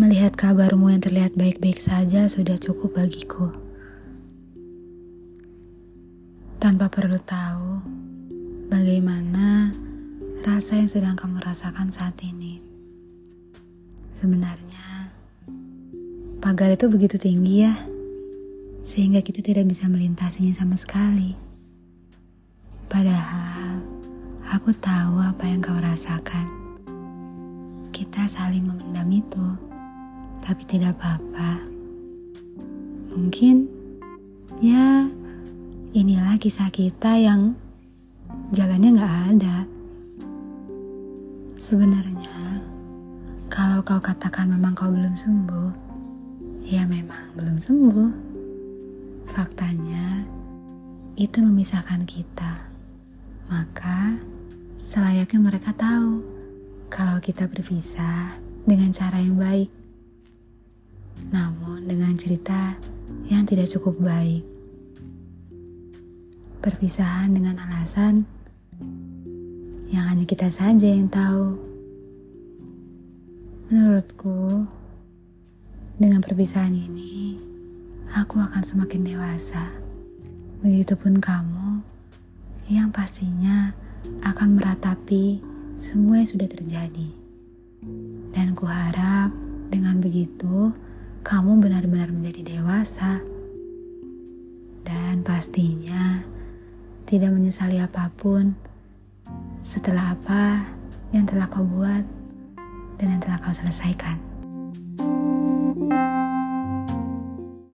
Melihat kabarmu yang terlihat baik-baik saja sudah cukup bagiku. Tanpa perlu tahu bagaimana rasa yang sedang kamu rasakan saat ini. Sebenarnya, pagar itu begitu tinggi ya, sehingga kita tidak bisa melintasinya sama sekali. Padahal, aku tahu apa yang kau rasakan. Kita saling memendam itu tapi tidak apa-apa. Mungkin ya inilah kisah kita yang jalannya nggak ada. Sebenarnya kalau kau katakan memang kau belum sembuh, ya memang belum sembuh. Faktanya itu memisahkan kita. Maka selayaknya mereka tahu kalau kita berpisah dengan cara yang baik namun dengan cerita yang tidak cukup baik. Perpisahan dengan alasan yang hanya kita saja yang tahu. Menurutku, dengan perpisahan ini, aku akan semakin dewasa. Begitupun kamu, yang pastinya akan meratapi semua yang sudah terjadi. Dan kuharap dengan begitu, kamu benar-benar menjadi dewasa dan pastinya tidak menyesali apa pun setelah apa yang telah kau buat dan yang telah kau selesaikan.